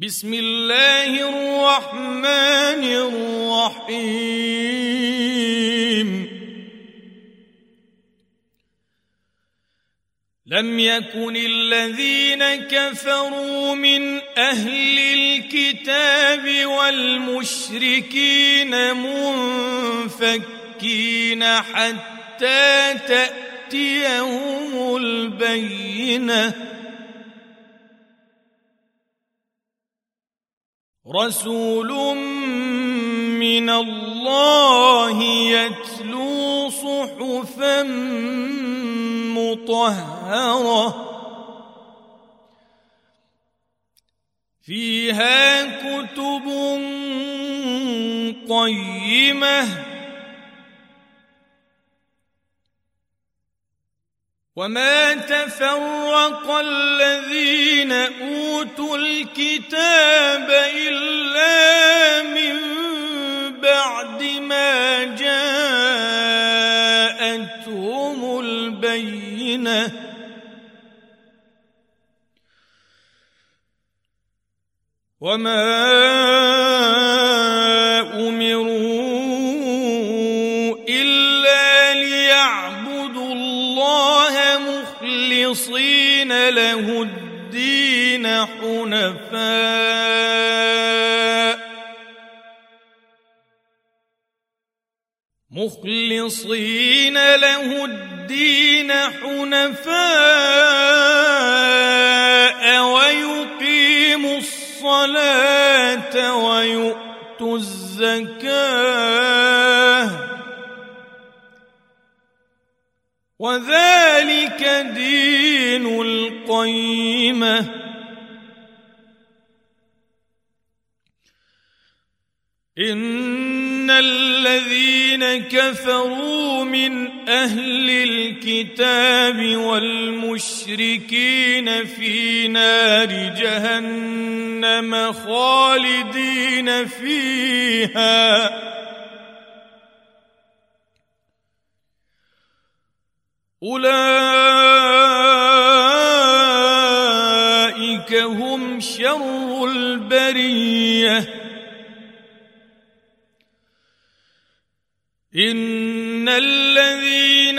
بسم الله الرحمن الرحيم. لم يكن الذين كفروا من أهل الكتاب والمشركين منفكين حتى تأتيهم البينة. رسول من الله يتلو صحفا مطهرة. فيها كتب قيمة وما تفرق الذين اوتوا الكتاب الا من بعد ما جاءتهم البينه وما مخلصين له الدين حنفاء. مخلصين له الدين حنفاء ويقيموا الصلاة ويؤتوا الزكاة. وذلك دين القيمة. إن الذين كفروا من أهل الكتاب والمشركين في نار جهنم خالدين فيها. أولئك هم شر البرية. إن الذين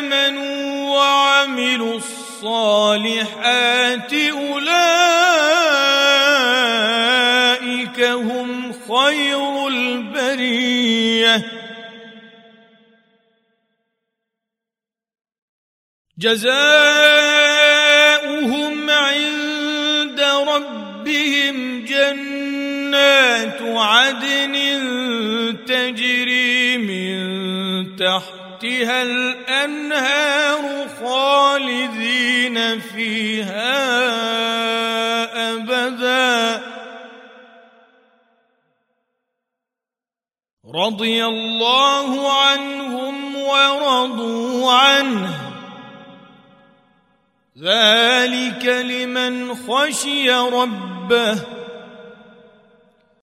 آمنوا وعملوا الصالحات أولئك هم خير البرية. جزاؤهم عند ربهم جنات عدن تجري من تحتها الأنهار خالدين فيها أبدا. رضي الله عنهم ورضوا عنه. ذلك لمن خشي ربه